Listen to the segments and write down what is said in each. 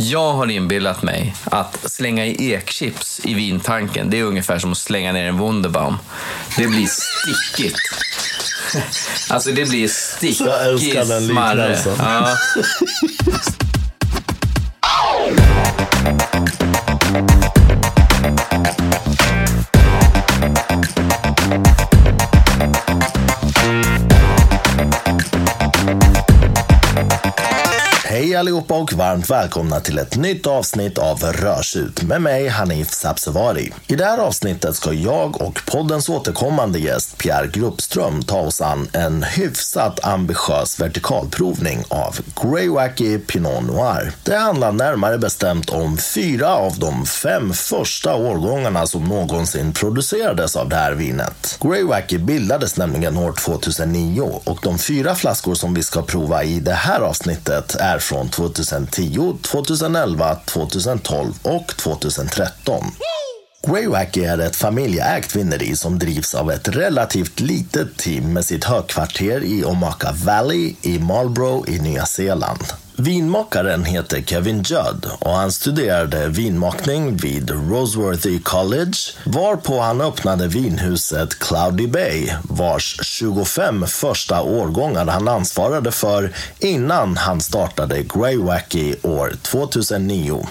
Jag har inbillat mig att slänga i ekchips i vintanken, det är ungefär som att slänga ner en Wunderbaum. Det blir stickigt. Alltså det blir stickigt Jag älskar den smarre. Allihopa och varmt välkomna till ett nytt avsnitt av Rörsut med mig Hanif Sabsevari. I det här avsnittet ska jag och poddens återkommande gäst Pierre Gruppström ta oss an en hyfsat ambitiös vertikalprovning av Grey Wacky Pinot Noir. Det handlar närmare bestämt om fyra av de fem första årgångarna som någonsin producerades av det här vinet. Grey Wacky bildades nämligen år 2009 och de fyra flaskor som vi ska prova i det här avsnittet är från 2010, 2011, 2012 och 2013. Greywacky är ett familjeägt vinneri som drivs av ett relativt litet team med sitt högkvarter i Omaka Valley i Marlborough i Nya Zeeland. Vinmakaren heter Kevin Judd och han studerade vinmakning vid Roseworthy College varpå han öppnade vinhuset Cloudy Bay vars 25 första årgångar han ansvarade för innan han startade Greywacky år 2009.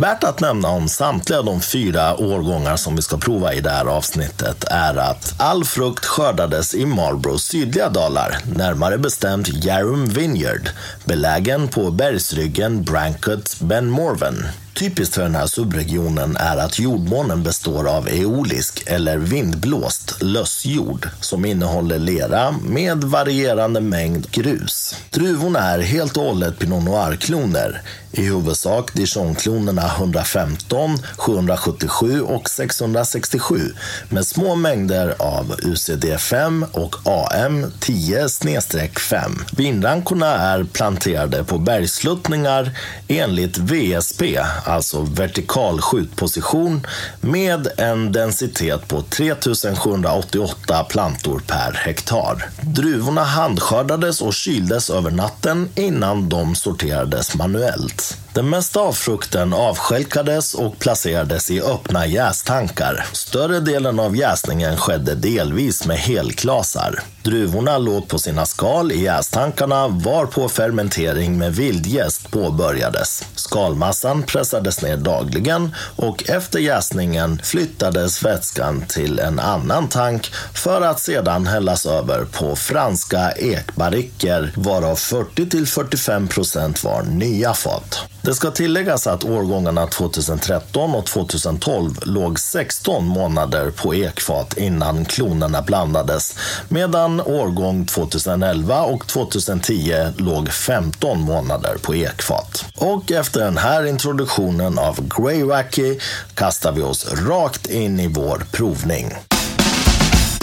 Värt att nämna om samtliga de fyra årgångar som vi ska prova i det här avsnittet är att all frukt skördades i Marlboros sydliga dalar, närmare bestämt Jarum Vineyard, belägen på bergsryggen Brancott Ben Morven. Typiskt för den här subregionen är att jordmånen består av eolisk eller vindblåst lössjord som innehåller lera med varierande mängd grus. Druvorna är helt och hållet Pinot Noir-kloner, i huvudsak Dijon-klonerna 115, 777 och 667 med små mängder av UCD5 och AM 10-5. Vinrankorna är planterade på bergsluttningar enligt VSP, alltså vertikal skjutposition med en densitet på 3788 plantor per hektar. Druvorna handskördades och kyldes över natten innan de sorterades manuellt. Natt. Den mesta av frukten avskälkades och placerades i öppna jästankar. Större delen av jäsningen skedde delvis med helklasar. Druvorna låg på sina skal i jästankarna varpå fermentering med vildjäst påbörjades. Skalmassan pressades ner dagligen och efter jäsningen flyttades vätskan till en annan tank för att sedan hällas över på franska ekbarriker varav 40-45 procent var nya fat. Det ska tilläggas att årgångarna 2013 och 2012 låg 16 månader på ekfat innan klonerna blandades medan årgång 2011 och 2010 låg 15 månader på ekfat. Och efter den här introduktionen av Grey Wacky kastar vi oss rakt in i vår provning.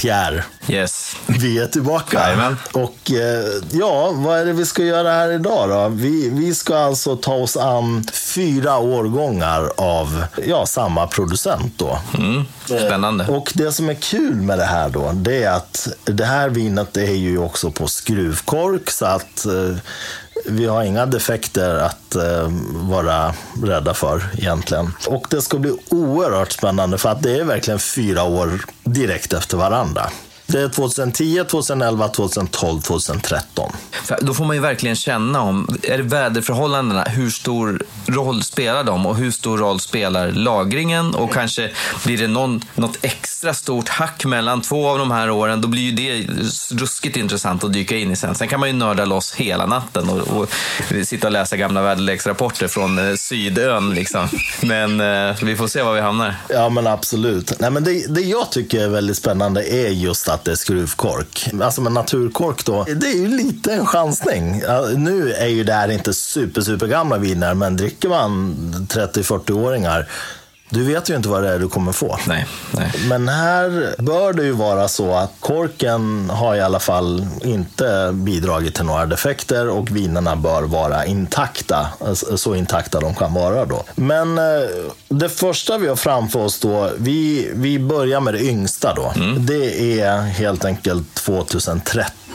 Pierre, Yes. vi är tillbaka. Jajamän. Och eh, ja, vad är det vi ska göra här idag då? Vi, vi ska alltså ta oss an fyra årgångar av ja, samma producent då. Mm. Spännande. Och det som är kul med det här då, det är att det här vinet är ju också på skruvkork så att eh, vi har inga defekter att eh, vara rädda för egentligen. Och det ska bli oerhört spännande för att det är verkligen fyra år direkt efter varandra. Det är 2010, 2011, 2012, 2013. För Då får man ju verkligen känna om, är det väderförhållandena, hur stor roll spelar de och hur stor roll spelar lagringen och kanske blir det någon, något extra stort hack mellan två av de här åren, då blir ju det ruskigt intressant att dyka in i sen. Sen kan man ju nörda loss hela natten och, och sitta och läsa gamla väderleksrapporter från eh, Sydön liksom. Men eh, vi får se var vi hamnar. Ja men absolut. Nej, men det, det jag tycker är väldigt spännande är just att att det är skruvkork. Alltså med naturkork då, det är ju lite en chansning. Nu är ju det här inte super, super gamla viner, men dricker man 30-40-åringar du vet ju inte vad det är du kommer få. Nej, nej. Men här bör det ju vara så att korken har i alla fall inte bidragit till några defekter och vinerna bör vara intakta. Så intakta de kan vara då. Men eh, det första vi har framför oss då, vi, vi börjar med det yngsta då. Det är helt enkelt 2013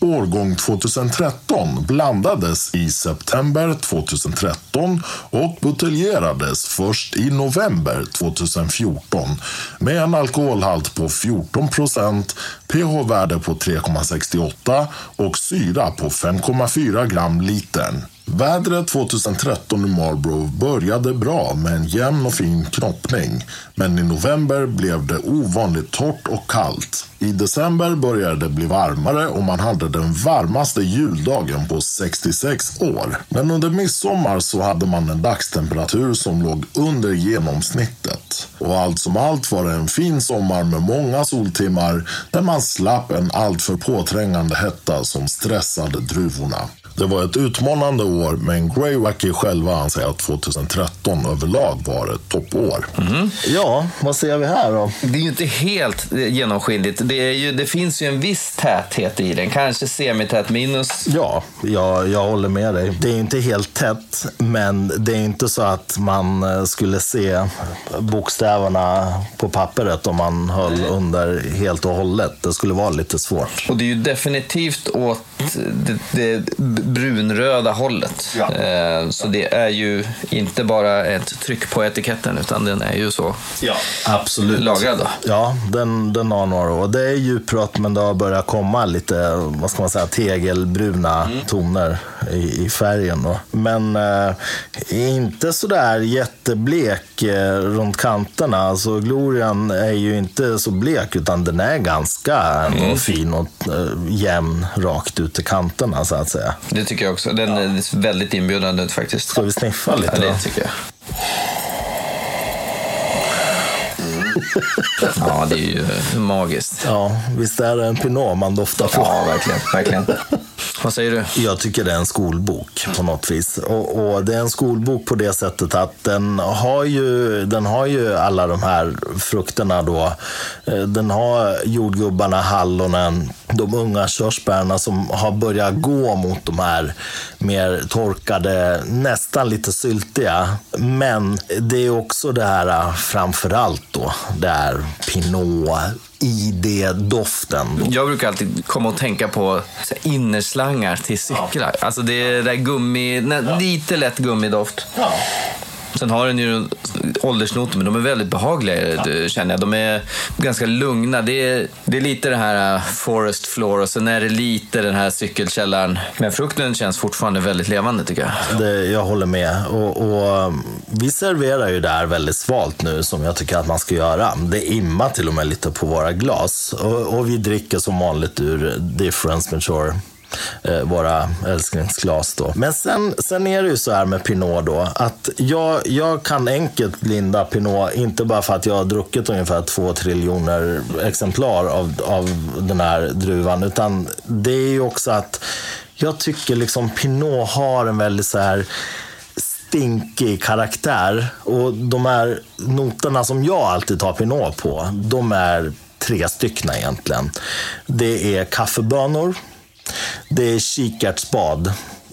Årgång 2013 blandades i september 2013 och buteljerades först i november 2014 med en alkoholhalt på 14 procent, pH-värde på 3,68 och syra på 5,4 gram litern. Vädret 2013 i Marlborough började bra med en jämn och fin knoppning. Men i november blev det ovanligt torrt och kallt. I december började det bli varmare och man hade den varmaste juldagen på 66 år. Men under midsommar så hade man en dagstemperatur som låg under genomsnittet. Och allt som allt var det en fin sommar med många soltimmar där man slapp en alltför påträngande hetta som stressade druvorna. Det var ett utmanande år, men Greywacky själva anser att 2013 överlag var ett toppår. Mm. Ja, vad ser vi här då? Det är ju inte helt genomskinligt. Det, är ju, det finns ju en viss täthet i den, kanske semität minus. Ja, jag, jag håller med dig. Det är inte helt tätt, men det är inte så att man eh, skulle se bokstäverna på pappret om man höll under helt och hållet. Det skulle vara lite svårt. Och det är ju definitivt åt det, det brunröda hållet. Ja. Eh, så det är ju inte bara ett tryck på etiketten utan den är ju så ja, absolut. lagrad. Då. Ja, den, den har några år. Det är djuprött men det har börjat komma lite, vad ska man säga, tegelbruna mm. toner i, i färgen. Då. Men eh, inte sådär jätteblek eh, runt kanterna. Alltså Glorian är ju inte så blek utan den är ganska mm. fin och eh, jämn rakt ut till kanterna så att säga. Det tycker jag också. Den är väldigt inbjudande faktiskt. Ska vi sniffa lite? Ja, det tycker jag. Ja, det är ju magiskt. Ja, visst är det en pinot man doftar på? Ja, verkligen. verkligen. Vad säger du? Jag tycker det är en skolbok på något vis. Och, och, det är en skolbok på det sättet att den har ju, den har ju alla de här frukterna då. Eh, den har jordgubbarna, hallonen, de unga körsbärna som har börjat gå mot de här mer torkade, nästan lite syltiga. Men det är också det här eh, framförallt då, det är pinot ID-doften. Jag brukar alltid komma och tänka på innerslangar till cyklar. Ja. Alltså det är där gummi, lite lätt gummidoft. Ja. Sen har den ju åldersnoter, men de är väldigt behagliga ja. känner jag. De är ganska lugna. Det är, det är lite det här uh, forest floor och sen är det lite den här cykelkällaren. Men frukten känns fortfarande väldigt levande tycker jag. Det, jag håller med. Och, och, um, vi serverar ju där väldigt svalt nu som jag tycker att man ska göra. Det immar till och med lite på våra glas. Och, och vi dricker som vanligt ur Difference Mature eh, Eh, våra älsklingsglas. Då. Men sen, sen är det ju så här med Pinot då, att jag, jag kan enkelt blinda Pinot, inte bara för att jag har druckit ungefär två triljoner exemplar av, av den här druvan, utan det är ju också att jag tycker liksom Pinot har en väldigt så här stinkig karaktär. Och de här noterna som jag alltid tar Pinot på, de är tre stycken egentligen. Det är kaffebönor, det är kikärtsbad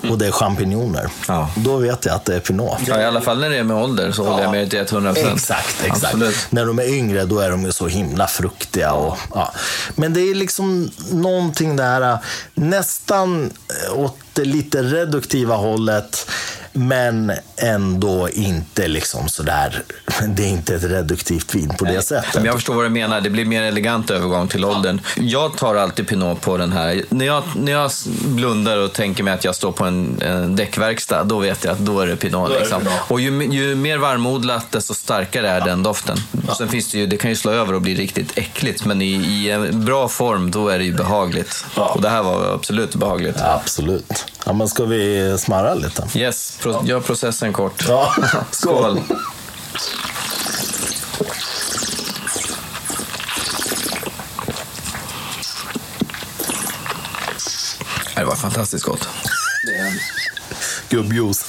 och det är champinjoner. Ja. Då vet jag att det är pinot. Ja, I alla fall när det är med ålder så ja. håller jag med till 100 Exakt, exakt. Absolut. När de är yngre då är de ju så himla fruktiga. Och, ja. Men det är liksom någonting där nästan åt det lite reduktiva hållet. Men ändå inte liksom sådär, det är inte ett reduktivt vin på det sättet. Men jag förstår vad du menar, det blir mer elegant övergång till åldern. Jag tar alltid Pinot på den här. När jag, när jag blundar och tänker mig att jag står på en, en däckverkstad, då vet jag att då är det Pinot. Liksom. Och ju, ju, mer varmodlat, desto starkare är ja. den doften. Ja. Sen finns det ju, det kan ju slå över och bli riktigt äckligt, men i, i en bra form, då är det ju behagligt. Ja. Och det här var absolut behagligt. absolut. Ja, men ska vi smarra lite? Yes, pro gör processen kort. Ja. Skål! Det var fantastiskt gott. Gubbjuice.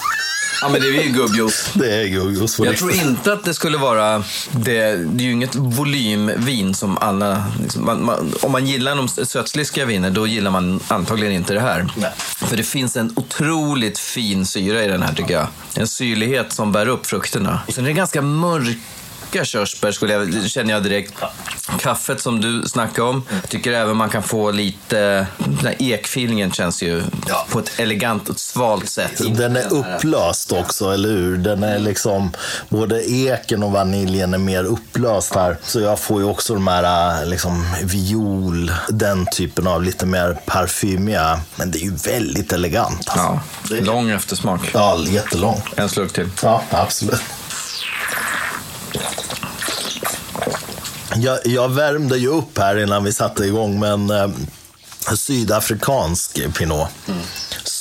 Ja, men det är ju gubbjuice. Det är gubbjuice. Jag tror inte att det skulle vara... Det, det är ju inget volymvin som alla... Liksom, man, man, om man gillar de sötsliskiga viner, då gillar man antagligen inte det här. Nej. För det finns en otroligt fin syra i den här, tycker jag. En syrlighet som bär upp frukterna. Och sen är det ganska mörk mycket körsbär skulle jag, känner jag direkt. Kaffet som du snackade om. Tycker även man kan få lite... Den här ekfeelingen känns ju Ja. på ett elegant och svalt sätt. Den är upplöst också, eller hur? Den är liksom, både eken och vaniljen är mer upplöst här. Så jag får ju också de här liksom, viol, den typen av lite mer parfymiga. Men det är ju väldigt elegant. Alltså. Ja, lång eftersmak. Ja, jättelång. En slurk till. Ja, absolut. Jag, jag värmde ju upp här innan vi satte igång med en eh, sydafrikansk pinot. Mm.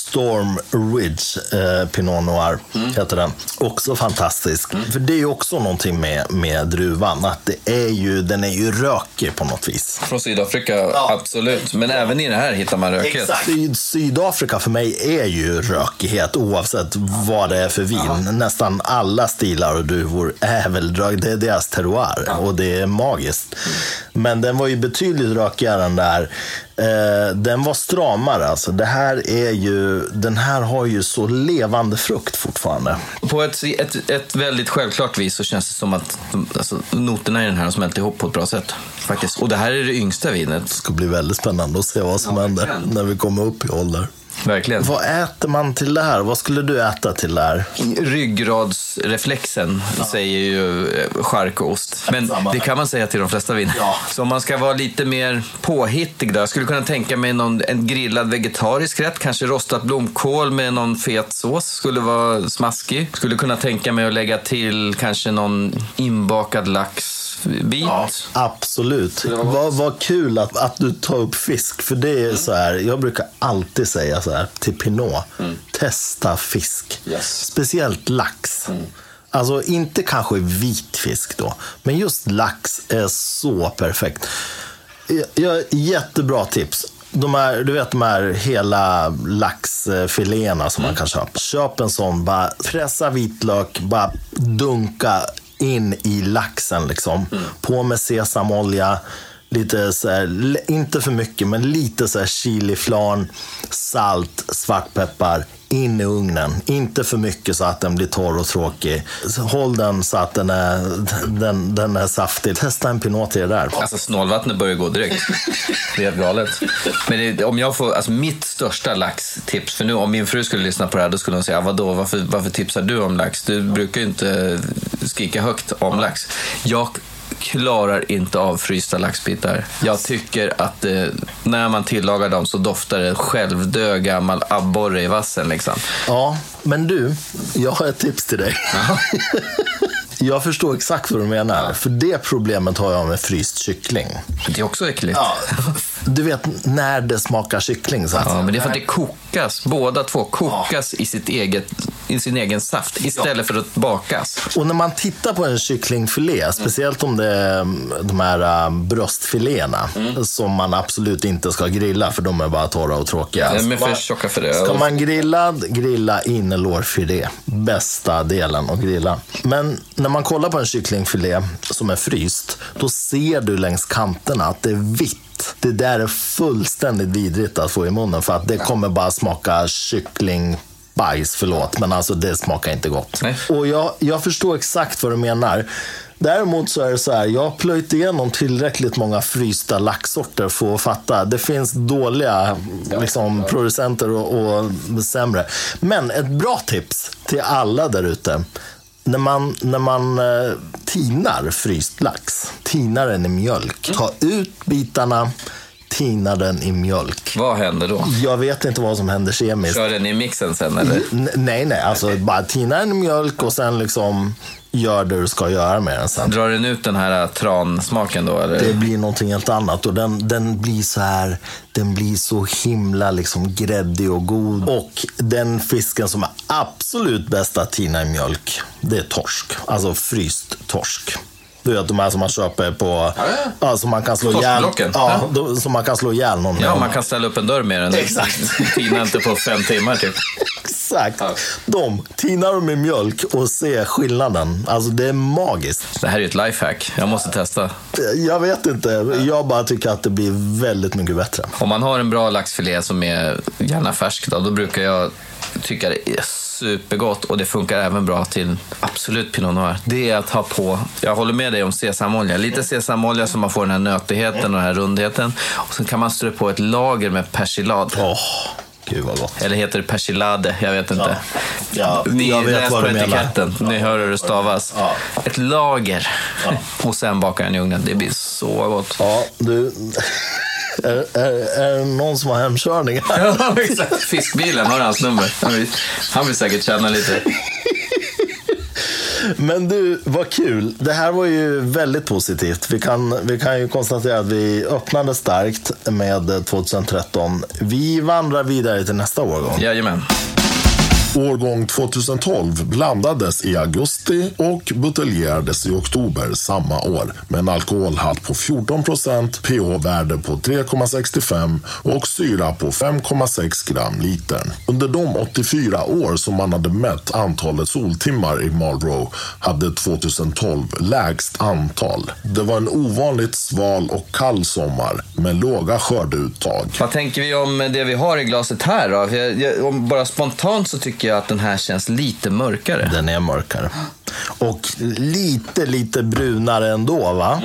Storm Ridge eh, Pinot Noir heter den. Också fantastisk. För det är ju också någonting med, med druvan. Att det är ju, den är ju rökig på något vis. Från Sydafrika, absolut. Men även i det här hittar man rökighet. Syd, Sydafrika för mig är ju rökighet oavsett vad det är för vin. Nästan alla stilar och druvor är väl rök. Det är deras terroir och det är magiskt. Men den var ju betydligt rökigare än där. Eh, den var stramare alltså. Det här är ju, den här har ju så levande frukt fortfarande. På ett, ett, ett väldigt självklart vis så känns det som att alltså, noterna i den här har smält ihop på ett bra sätt. Faktiskt. Och det här är det yngsta vinet. Det ska bli väldigt spännande att se vad som händer verkligen. när vi kommer upp i ålder. Verkligen. Vad äter man till det här? Vad skulle du äta till det här? Ryggradsreflexen säger ju eh, chark och ost. Men det kan man säga till de flesta viner. Ja. Så om man ska vara lite mer påhittig då. Jag skulle kunna tänka mig någon, en grillad vegetarisk rätt. Kanske rostat blomkål med någon fet sås. Skulle vara smaskig. Skulle kunna tänka mig att lägga till kanske någon inbakad laxbit. Absolut. Vad, vad kul att, att du tar upp fisk. För det är så här, jag brukar alltid säga så här till Pinot. Testa fisk. Yes. Speciellt lax. Alltså inte kanske vit fisk då. Men just lax är så perfekt. Jag, jättebra tips. De här, du vet de här hela laxfiléerna som man kan köpa. Köp en sån, bara pressa vitlök, bara dunka in i laxen liksom. På med sesamolja, lite så här, inte för mycket, men lite så här chiliflarn, salt, svartpeppar. In i ugnen. Inte för mycket så att den blir torr och tråkig. Håll den så att den är, den, den är saftig. Testa en pinot till det där. Alltså snålvattnet börjar gå direkt. Det är helt galet. Men det, om jag får, alltså mitt största laxtips, för nu om min fru skulle lyssna på det här då skulle hon säga, vadå, varför, varför tipsar du om lax? Du brukar ju inte skrika högt om lax. Jag klarar inte av frysta laxbitar. Jag tycker att eh, när man tillagar dem så doftar det självdöd gammal abborre i vassen. Liksom. Ja, men du, jag har ett tips till dig. jag förstår exakt vad du menar. För det problemet har jag med fryst kyckling. Det är också äckligt. Du vet när det smakar kyckling. Så att Ja, men det är för att det kokas. Båda två kokas i, sitt eget, i sin egen saft istället för att bakas. Och när man tittar på en kycklingfilé, speciellt om det är mm, de här äh, bröstfiléerna, som man absolut inte ska grilla för de är bara torra och tråkiga. De är för tjocka för det. Ska man grilla, grilla innerlårfilé. Bästa delen att grilla. Men när man kollar på en kycklingfilé som är fryst, då ser du längs kanterna att det är vitt. Det där är fullständigt vidrigt att få i munnen för att det kommer bara smaka kyckling bajs, förlåt, men alltså det smakar inte gott. Nej. Och jag, jag förstår exakt vad du menar. Däremot så är det så här, jag har plöjt igenom tillräckligt många frysta laxsorter för att fatta. Det finns dåliga liksom, producenter och, och sämre. Men ett bra tips till alla där ute. När man, när man eh, tinar fryst lax, tinar den i mjölk. Ta ut bitarna, tina den i mjölk. Vad händer då? Jag vet inte vad som händer kemiskt. Kör den i mixen sen eller? N- nej, nej. Alltså bara tina den i mjölk och sen liksom gör det du ska göra med den sen. Drar den ut den här äh, transmaken då eller? Det blir någonting helt annat och den, den blir så här, den blir så himla liksom gräddig och god. Och den fisken som är absolut bäst att tina i mjölk, det är torsk. Alltså fryst torsk. Du vet de här som man köper på, ja, som man kan slå ihjäl, ja, Ja. som man kan slå ihjäl någon Ja, med. man kan ställa upp en dörr med den. Exakt. Tina inte på fem timmar typ. Exakt. De, tinar dem i mjölk och se skillnaden. Alltså det är magiskt. Det här är ju ett lifehack. Jag måste testa. Jag vet inte. Jag bara tycker att det blir väldigt mycket bättre. Om man har en bra laxfilé som är gärna färsk då, då brukar jag tycka det är supergott och det funkar även bra till absolut Pinot Noir. Det är att ha på, jag håller med dig om sesamolja. Lite sesamolja så man får den här nötigheten och den här rundheten. Och sen kan man strö på ett lager med persilad. Åh, gud vad gott. Eller heter det persilade? Jag vet inte. Ja, Ni jag vet läs vad på etiketten. Ni hör hur det stavas. Ja. Ett lager. Och sen bakar den i ugnen. Det blir så gott. Ja, du... Är, är, är det någon som har hemkörning här? Ja, exakt. Fiskbilen har hans nummer. Han vill, han vill säkert känna lite. Men du, vad kul. Det här var ju väldigt positivt. Vi kan, vi kan ju konstatera att vi öppnade starkt med 2013. Vi vandrar vidare till nästa årgång. Jajamän. Årgång 2012 blandades i augusti och buteljerades i oktober samma år med en alkoholhalt på 14 procent, pH-värde på 3,65 och syra på 5,6 gram litern. Under de 84 år som man hade mätt antalet soltimmar i Marlborough hade 2012 lägst antal. Det var en ovanligt sval och kall sommar med låga skördeuttag. Vad tänker vi om det vi har i glaset här då? Jag, jag, bara spontant så tycker jag att den här känns lite mörkare. Den är mörkare. Och lite, lite brunare ändå va?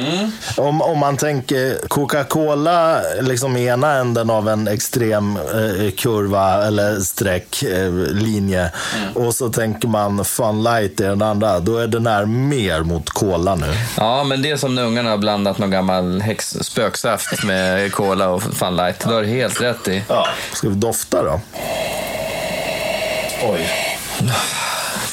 Om, om man tänker Coca-Cola liksom i ena änden av en extrem eh, kurva eller streck, eh, linje. Och så tänker man Fun Light i den andra. Då är den här mer mot cola nu. Ja, men det är som när ungarna har blandat någon gammal häx, spöksaft med cola och Fun Light. Det har du helt rätt i. Ska vi dofta då? Oj.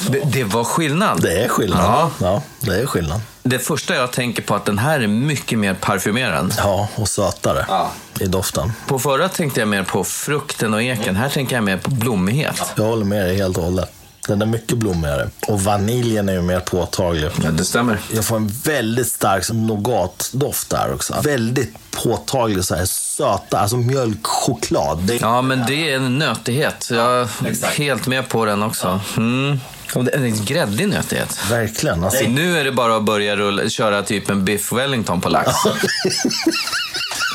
Det, det var skillnad. Det är skillnad. Ja. Ja, det är skillnad. Det första jag tänker på är att den här är mycket mer parfymerad. Ja, och sötare Ja. i doften. På förra tänkte jag mer på frukten och eken. Här tänker jag mer på blommighet. Jag håller med dig helt och hållet. Den är mycket blommigare. Och vaniljen är ju mer påtaglig. Ja, det stämmer. Jag får en väldigt stark nougatdoft där också. Väldigt påtaglig så här söta, alltså mjölkchoklad. Det. Ja, men det är en nötighet. Jag är helt med på den också. Mm. Och det är en gräddig nötighet. Verkligen. Alltså, Nu är det bara att börja rulla, köra typ en biff wellington på lax.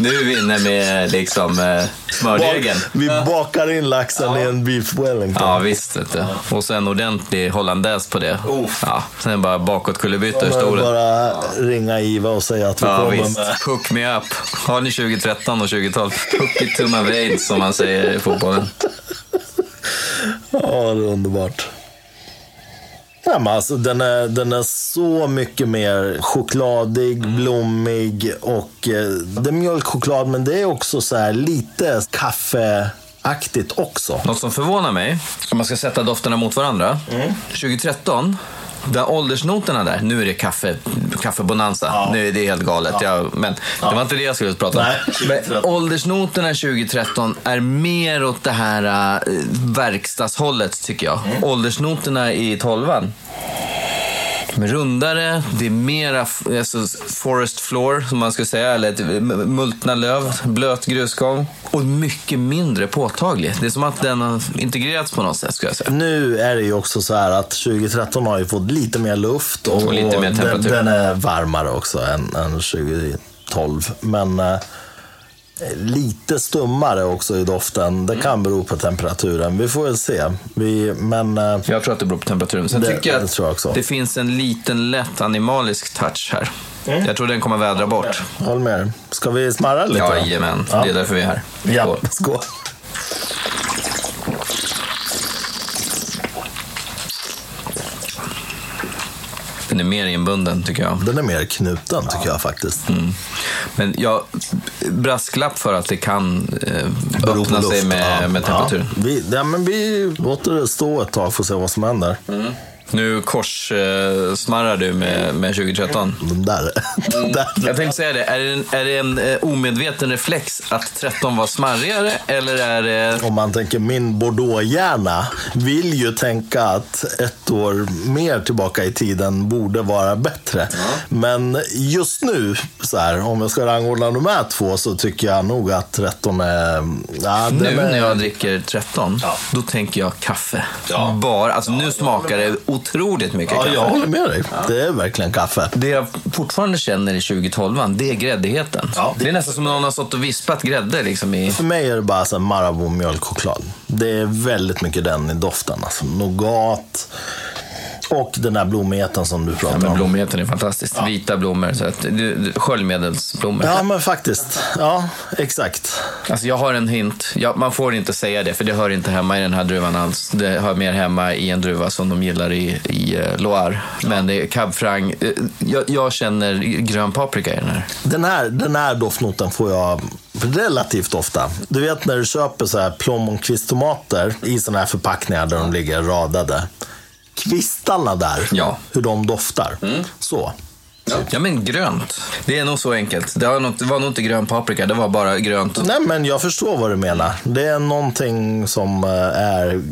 nu är vi inne med liksom eh, smördegen. vi bakar in laxen i en beef wellington. Ja, visst. Vet du. Och sen ordentlig hollandaise på det. Ja, sen bara bakåtkullerbytta ur Bara, stolen. bara ringa Iva och säga att vi Ja, kommer visst. med. Hook me up. Har ni 2013 och 2012? Hook it to my veins, som man säger i fotbollen. Ja, det är underbart. Ja, men alltså, den, är, den är så mycket mer chokladig, blommig och eh, det är mjölkchoklad men det är också så här lite kaffeaktigt också. Något som förvånar mig, om man ska sätta dofterna mot varandra. 2013, där åldersnoterna där, nu är det kaffe, kaffebonanza. Nu är det helt galet. Jag, men det var inte det jag skulle prata om. Nej, men 2013. åldersnoterna 2013 är mer åt det här äh, verkstadshållet, tycker jag. Åldersnoterna i tolvan. Rundare, det är mera alltså, forest floor, som man skulle säga, eller ett m- multna löv, blöt grusgång. Och mycket mindre påtaglig. Det är som att den har integrerats på något sätt, skulle jag säga. Nu är det ju också så här att 2013 har ju fått lite mer luft och, Och lite mer den, temperatur. den är varmare också än, än 2012. Men eh, lite stummare också i doften. Mm. Det kan bero på temperaturen. Vi får väl se. Vi, men eh, Jag tror att det beror på temperaturen. Sen Det- tycker jag det att tror jag också. det finns en liten lätt animalisk touch här. Jag tror den kommer vädra bort. håll med. Ska vi smarra lite? Jajamän, Ja. det är därför vi är här. Ja, Skål. Den är mer inbunden, tycker jag. Den är mer knuten tycker jag faktiskt. Mm. Men jag brasklapp för att det kan eh, öppna sig med, Ja, med temperaturen. Ja, vi, ja, men vi låter det stå ett tag för att se vad som händer. Nu korssmarrar smarrar du med, med 2013. De där. De där. Jag tänkte säga det, är det en, är det en eh, omedveten reflex att 13 var smarrigare eller är det... Om man tänker min Bordeaux-hjärna vill ju tänka att ett år mer tillbaka i tiden borde vara bättre. Men just nu, så här, om jag ska rangordna de här två, så tycker jag nog att 13 är... Ja, den Nu är när jag dricker 13, då tänker jag kaffe. Bara, alltså nu smakar det otroligt mycket Ja, kaffe. jag håller med dig. Det är verkligen kaffe. Det jag fortfarande känner i 2012 det är gräddigheten. Ja. Det är nästan som om någon har stått och vispat grädde liksom i... För mig är det bara så Marabou mjölkchoklad. Det är väldigt mycket den i doften. Alltså nougat och den där blommigheten som du Ja, pratar men om. blommigheten är fantastisk. Vita blommor, så att, sköljmedelsblommor. Ja, men faktiskt. Ja, exakt. Alltså jag har en hint. Ja, man får inte säga det, för det hör inte hemma i den här druvan alls. Det hör mer hemma i en druva som de gillar i, i eh, Loire. Men det är Cab Franc. Eh, Jag, jag känner grön paprika i den här. Den här, den här doftnoten får jag relativt ofta. Du vet när du köper så här plommonkvisttomater i såna här förpackningar där de ligger radade. Kvistarna där, Ja. hur de doftar. Så. Ja, men grönt. Det är nog så enkelt. Det var nog, det var nog inte grön paprika, det var bara grönt. Nej, men jag förstår vad du menar. Det är någonting som eh, är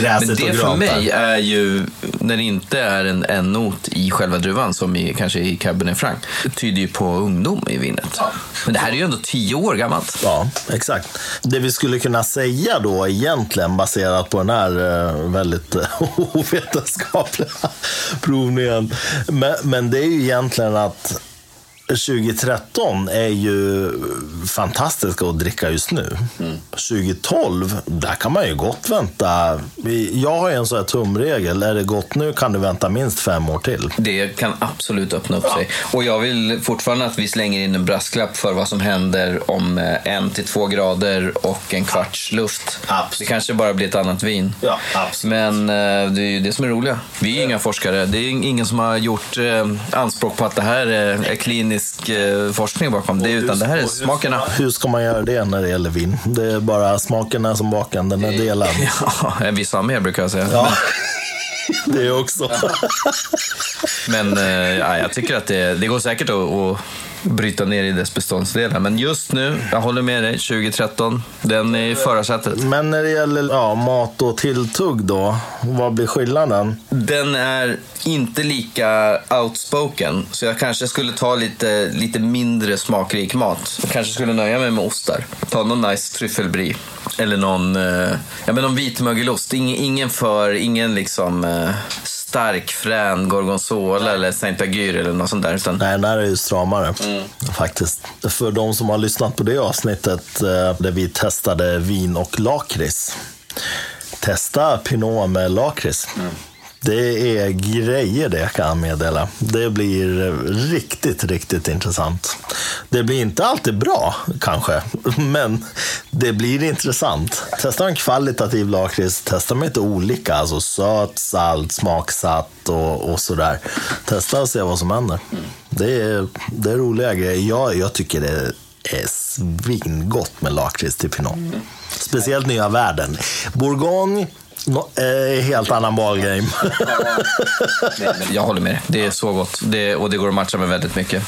gräset Men och det grönt. för mig är ju, när det inte är en, en not i själva druvan, som i, kanske i Cabernet Franc, det tyder ju på ungdom i vinet. Men det här är ju ändå tio år gammalt. Ja, exakt. Det vi skulle kunna säga då egentligen baserat på den här eh, väldigt eh, ovetenskapliga provningen. Men, men det är ju egentligen egentligen att 2013 är ju fantastiska att dricka just nu. 2012, där kan man ju gott vänta. Jag har ju en sån här tumregel. Är det gott nu kan du vänta minst fem år till. Det kan absolut öppna upp sig. Och jag vill fortfarande att vi slänger in en brasklapp för vad som händer om eh, en till två grader och en kvarts luft. Absolut. Det kanske bara blir ett annat vin. Ja. Men eh, det är ju det som är roliga. Vi är inga forskare. Det är ingen som har gjort eh, anspråk på att det här är är klinisk eh, forskning bakom det, utan det här är smakerna. Hur ska man göra det när det gäller vin? Det är bara smakerna som baken, den är delad. Ja, vissa har mer brukar jag säga. Ja, det också. Men eh, ja, jag tycker att det, det går säkert att, att bryta ner i dess beståndsdelar. Men just nu, jag håller med dig, 2013, den är i förarsätet. Men när det gäller ja, mat och tilltugg då, vad blir skillnaden? Den är inte lika outspoken, så jag kanske skulle ta lite, lite mindre smakrik mat. Jag kanske skulle nöja mig med ostar. Ta någon nice tryffelbrie. Eller någon, eh, ja, men någon vitmögelost. Ingen, ingen för, ingen liksom eh, stark frän gorgonzola eller Saint-Agyr eller något sånt där. Utan Nej, den här är ju stramare faktiskt. För de som har lyssnat på det avsnittet eh, där vi testade vin och lakrits. Testa Pinot med lakrits. Det är grejer det kan jag meddela. Det blir riktigt, riktigt intressant. Det blir inte alltid bra kanske, men det blir intressant. Testa en kvalitativ lakrits, testa med lite olika, alltså söt, salt, smaksatt och, och sådär. Testa och se vad som händer. Det är, det är roliga grejer. Jag, jag tycker det är svingott med lakrits till Pinot. Speciellt nya världen. Bourgogne, no, eh, helt annan ballgame. Jag håller med dig. Det är så gott. Det, och det går att matcha med väldigt mycket.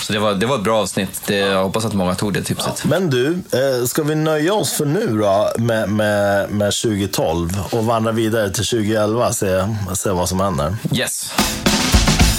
Så det var, det var ett bra avsnitt. Det, jag hoppas att många tog det tipset. Men du, eh, ska vi nöja oss för nu då med, med, med 2012 och vandra vidare till 2011 och se, se vad som händer? Yes.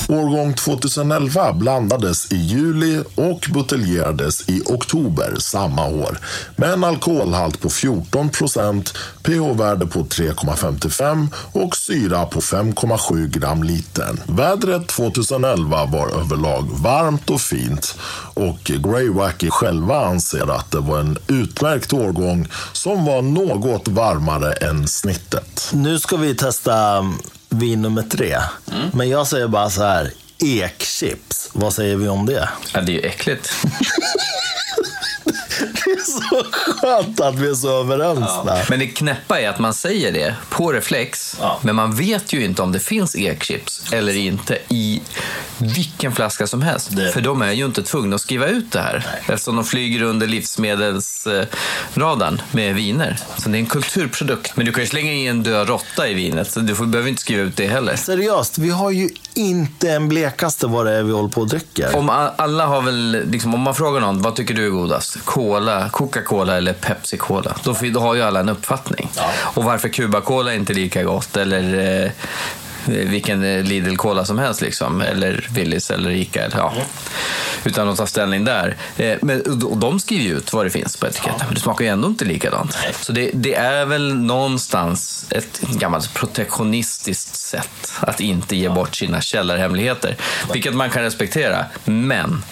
Årgång 2011 blandades i juli och buteljerades i oktober samma år med en alkoholhalt på 14 procent, pH-värde på 3,55 och syra på 5,7 gram litern. Vädret 2011 var överlag varmt och fint och Grey Wacky själva anser att det var en utmärkt årgång som var något varmare än snittet. Nu ska vi testa vin nummer tre. Men jag säger bara så här, ekchips. Vad säger vi om det? Ja, det är ju äckligt. Är så skönt att vi är så överens där. Men det knäppa är att man säger det på reflex, Ja. men man vet ju inte om det finns ekchips eller inte i vilken flaska som helst. Det- För de är ju inte tvungna att skriva ut det här eftersom de flyger under livsmedelsradarn med viner. Så det är en kulturprodukt. Men du kan ju slänga i en död råtta i vinet, så du får, behöver inte skriva ut det heller. Seriöst, vi har ju inte en blekaste vad det är vi håller på och dricker. Om alla har väl, liksom, om man frågar någon, vad tycker du är godast? Cola, Coca-Cola eller Pepsi-Cola? Då, då har ju alla en uppfattning. Och varför Cuba-Cola är inte lika gott eller eh, vilken eh, Lidl-Cola som helst liksom. Eller Willys eller Ica. Eller, ja. Utan att ta ställning där. Eh, men, och de skriver ju ut vad det finns på etiketten. Men det smakar ju ändå inte likadant. Så det, det är väl någonstans ett gammalt protektionistiskt sätt att inte ge bort sina källarhemligheter. Vilket man kan respektera. Men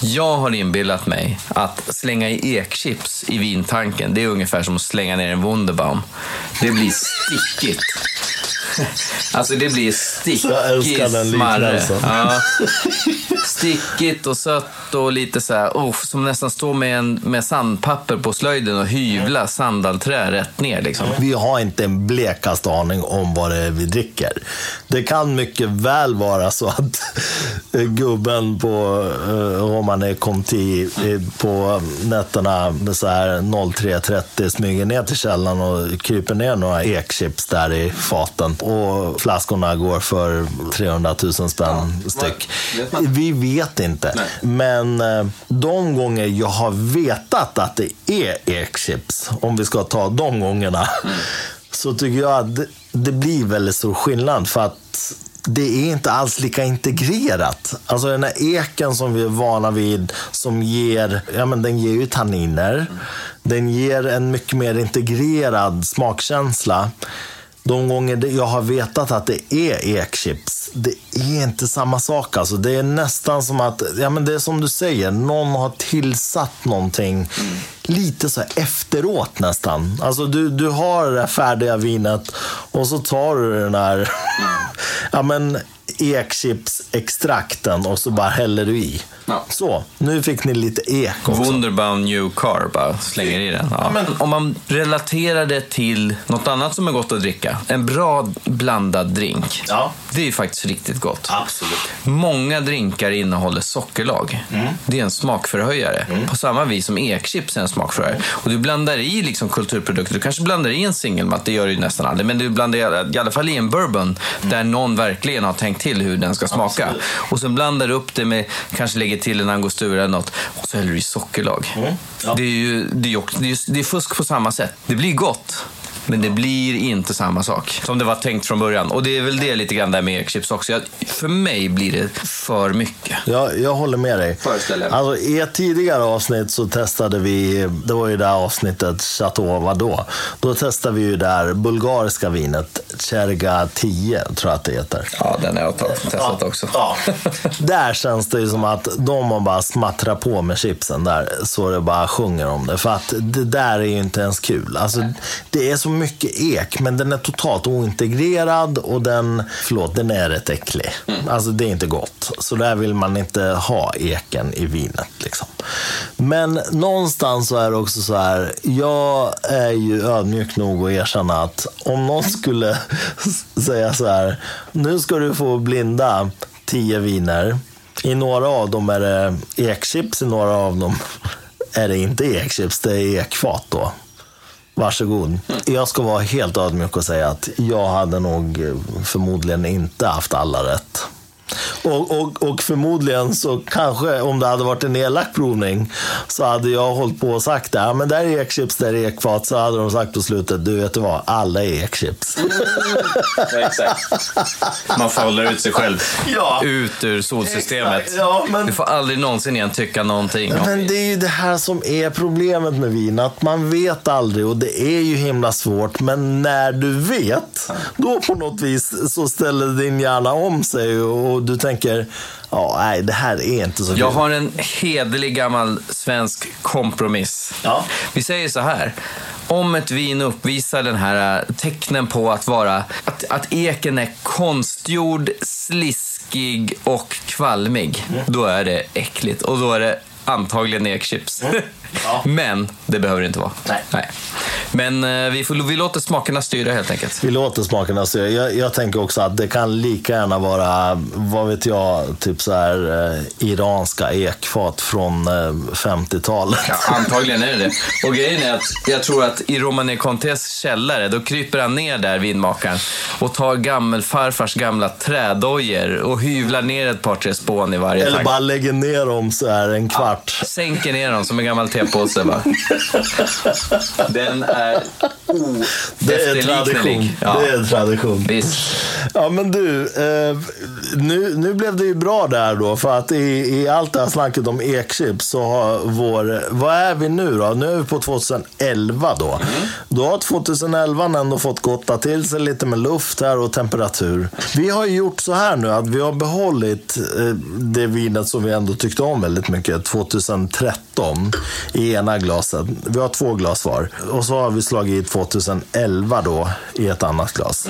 jag har inbillat mig att slänga i ekchips i vintanken, det är ungefär som att slänga ner en Wunderbaum. Det blir stickigt. Alltså det blir Smarre. liknelsen. Ja. Stickigt och sött och lite så här, oh, som nästan står med, en, med sandpapper på slöjden och hyvla sandalträ rätt ner. Liksom. Vi har inte en blekaste aning om vad det är vi dricker. Det kan mycket väl vara så att eh, gubben på, eh, om man är Conti, eh, på nätterna så här 03.30 smyger ner till källaren och kryper ner några ekchips där i faten. Och flaskorna går för 300 000 spänn styck. vet man. Vi vet inte. Men eh, de gånger jag har vetat att det är ekchips, om vi ska ta de gångerna, så tycker jag att det, det blir väldigt stor skillnad. För att det är inte alls lika integrerat. Alltså den här eken som vi är vana vid, som ger, ja men den ger ju tanniner. Den ger en mycket mer integrerad smakkänsla. De gånger jag har vetat att det är ekchips, det är inte samma sak. Alltså. Det är nästan som att, ja men det är som du säger, någon har tillsatt någonting lite så här efteråt nästan. Alltså du, du har det där färdiga vinet och så tar du den här, ja men ekchipsextrakten och så bara häller du i. Ja. Så, nu fick ni lite ek också. Wunderbaum New Car, bara slänger i den. Ja. Om man relaterar det till något annat som är gott att dricka, en bra blandad drink. Ja. Det är ju faktiskt riktigt gott. Absolut. Många drinkar innehåller sockerlag. Det är en smakförhöjare. På samma vis som ekchips är en smakförhöjare. Och du blandar i liksom kulturprodukter. Du kanske blandar i en singelmatt, det gör du ju nästan aldrig. Men du blandar i- i alla fall i en bourbon där någon verkligen har tänkt till hur den ska smaka. Och sen blandar du upp det med, kanske lägger till en angostura eller något. Och så häller du i sockerlag. Ja. Det är ju det är, det är, det är fusk på samma sätt. Det blir gott. Men det blir inte samma sak som det var tänkt från början. Och det är väl det lite grann där med ekchips också. Jag, för mig blir det för mycket. Jag, jag håller med dig. Föreställer. Alltså, I ett tidigare avsnitt så testade vi, det var ju det avsnittet Chateau vadå? Då testade vi ju det här bulgariska vinet, Cherga 10 tror jag att det heter. Ja, den har jag testat också. Ja. Där känns det ju som att de har bara smattrat på med chipsen där så det bara sjunger om det. För att det där är ju inte ens kul. Alltså, det är så mycket ek, men den är totalt ointegrerad och den, förlåt, den är rätt äcklig. Alltså det är inte gott. Så där vill man inte ha eken i vinet. Liksom. Men någonstans så är det också så här, jag är ju ödmjuk nog att erkänna att om någon skulle säga så här, nu ska du få blinda tio viner. I några av dem är det ekchips, i några av dem är det inte ekchips, det är ekfat då. Varsågod. Jag ska vara helt ödmjuk och säga att jag hade nog eh, förmodligen inte haft alla rätt. Och, och, och förmodligen så kanske om det hade varit en elak provning så hade jag hållit på och sagt det. Ja, men där är ekchips, där är ekfat. Så hade de sagt på slutet, du vet du vad, alla är ekchips. Man får hålla ut sig själv. Ja. Ut ur solsystemet. Exakt. Ja, men- Du får aldrig någonsin igen tycka någonting. om- Men det är ju det här som är problemet med vin. Att man vet aldrig och det är ju himla svårt. Men när du vet, då på något vis så ställer din hjärna om sig och du tänker, ja, nej, det här är inte så kul. Jag har en hederlig gammal svensk kompromiss. Ja. Vi säger så här. Om ett vin uppvisar den här eh, tecknen på att vara att, att eken är konstgjord, sliskig och kvalmig, då är det äckligt. Och då är det antagligen ekchips. Ja. Men det behöver det inte vara. Nej. Men eh, vi, får, vi låter smakerna styra helt enkelt. Vi låter smakerna styra. Jag, jag tänker också att det kan lika gärna vara, vad vet jag, typ så här eh, iranska ekfat från eh, 50-talet. Ja, antagligen är det det. Och grejen är att jag tror att i Romane Contés källare, då kryper han ner där, vinmakaren, och tar gammelfarfars gamla trädojor och hyvlar ner ett par, tre spån i varje Eller tank. bara lägger ner dem så här en kvart. Sänker ner dem som en gammal tepåse bara. Den är Det är tradition. Ja, Det är tradition. visst. Ja, men du. Eh, nu, nu blev det ju bra där då. För att i, i allt det här snacket om ekchips så har vår... Vad är vi nu då? Nu är vi på 2011 då. Då har 2011 ändå fått gotta till sig lite med luft här och temperatur. Vi har ju gjort så här nu att vi har behållit eh, det vinet som vi ändå tyckte om väldigt mycket 2013 i ena glaset. Vi har två glas var. Och så har vi slagit i 2011 då i ett annat glas.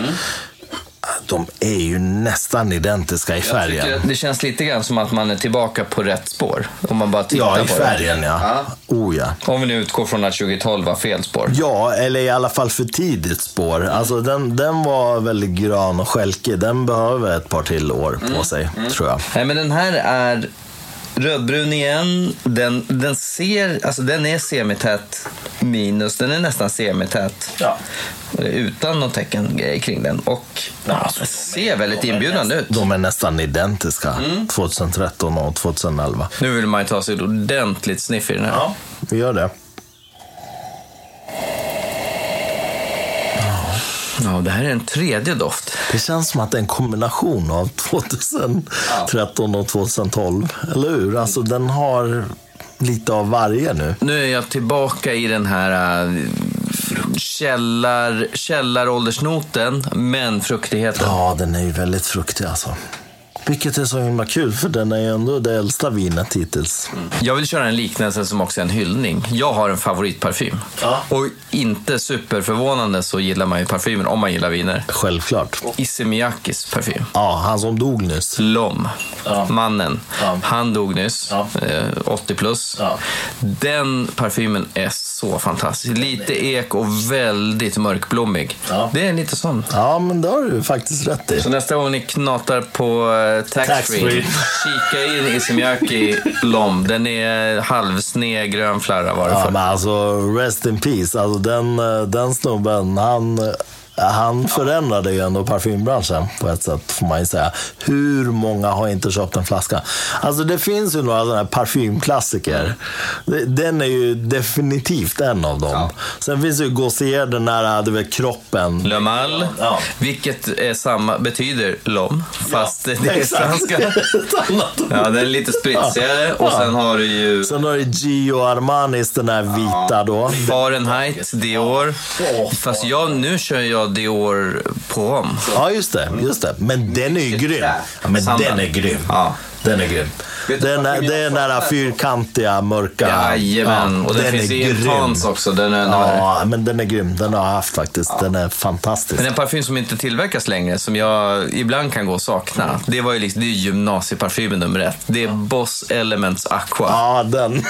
De är ju nästan identiska i färgen. Det känns lite grann som att man är tillbaka på rätt spår. Om man bara tittar Ja, i på färgen det. ja. Oh ja. Om vi nu utgår från att 2012 var fel spår. Ja, eller i alla fall för tidigt spår. Alltså den, den var väldigt grön och skälkig. Den behöver ett par till år på sig, tror jag. Nej, men den här är rödbrun igen. Den, den ser, alltså den är semität minus. Den är nästan semität. Ja. Utan något tecken kring den. Och ja, ser väldigt inbjudande ut. De är nästan identiska, 2013 och 2011. Nu vill man ju ta sig ett ordentligt sniff i den här. Vi gör det. Ja, det här är en tredje doft. Det känns som att det är en kombination av 2013 och 2012. Eller hur? Alltså den har lite av varje nu. Nu är jag tillbaka i den här äh, källar, källaråldersnoten, men fruktigheten. Ja, den är ju väldigt fruktig alltså. Vilket är så himla kul, för den är ju ändå det äldsta vinet hittills. Jag vill köra en liknelse som också är en hyllning. Jag har en favoritparfym. Ja. Och inte superförvånande så gillar man ju parfymer om man gillar viner. Självklart. Issey Miyakis parfym. Ja, han som dog nyss. Lom, Ja. mannen, Ja. han dog nyss, Ja. eh, 80 plus. Ja. Den parfymen är så fantastisk. Lite ek och väldigt mörkblommig. Ja. Det är lite sån. Ja, men det har du faktiskt rätt i. Så nästa gång ni knatar på eh, taxfree, Taxfree. kika in Issey Miyake Lom. Den är halvsned grön flarra var det Ja, för. men alltså, rest in peace. Alltså, den, eh, den snubben, han, han förändrade ju ändå parfymbranschen på ett sätt, får man ju säga. Hur många har inte köpt en flaska? Alltså, det finns ju några sådana här parfymklassiker. Det- Den är ju definitivt en av dem. Sen finns ju Gautier, den där, du vet, kroppen. Le Mal, Ja. vilket är samma, betyder Lom, fast det är franska. Ja, den är lite spritsigare och Ja. sen har du ju Sen har du Gio Armanis, den där vita då. Fahrenheit, Dior. Fast jag, nu kör jag Dior på om. Ja, just det. Just det. Men den är ju grym. Ja, men Sandra. den är grym. Ja. Den är grym. Den, är, det är den där fyrkantiga, mörka. Jajamän, och den, den finns i grym. Intans också. Den är, Ja, men den är grym. Den har jag haft faktiskt. Den är fantastisk. Men en parfym som inte tillverkas längre, som jag ibland kan gå och sakna, det var ju liksom, det är gymnasieparfymen nummer ett. Det är Boss Elements Aqua. Ja, den.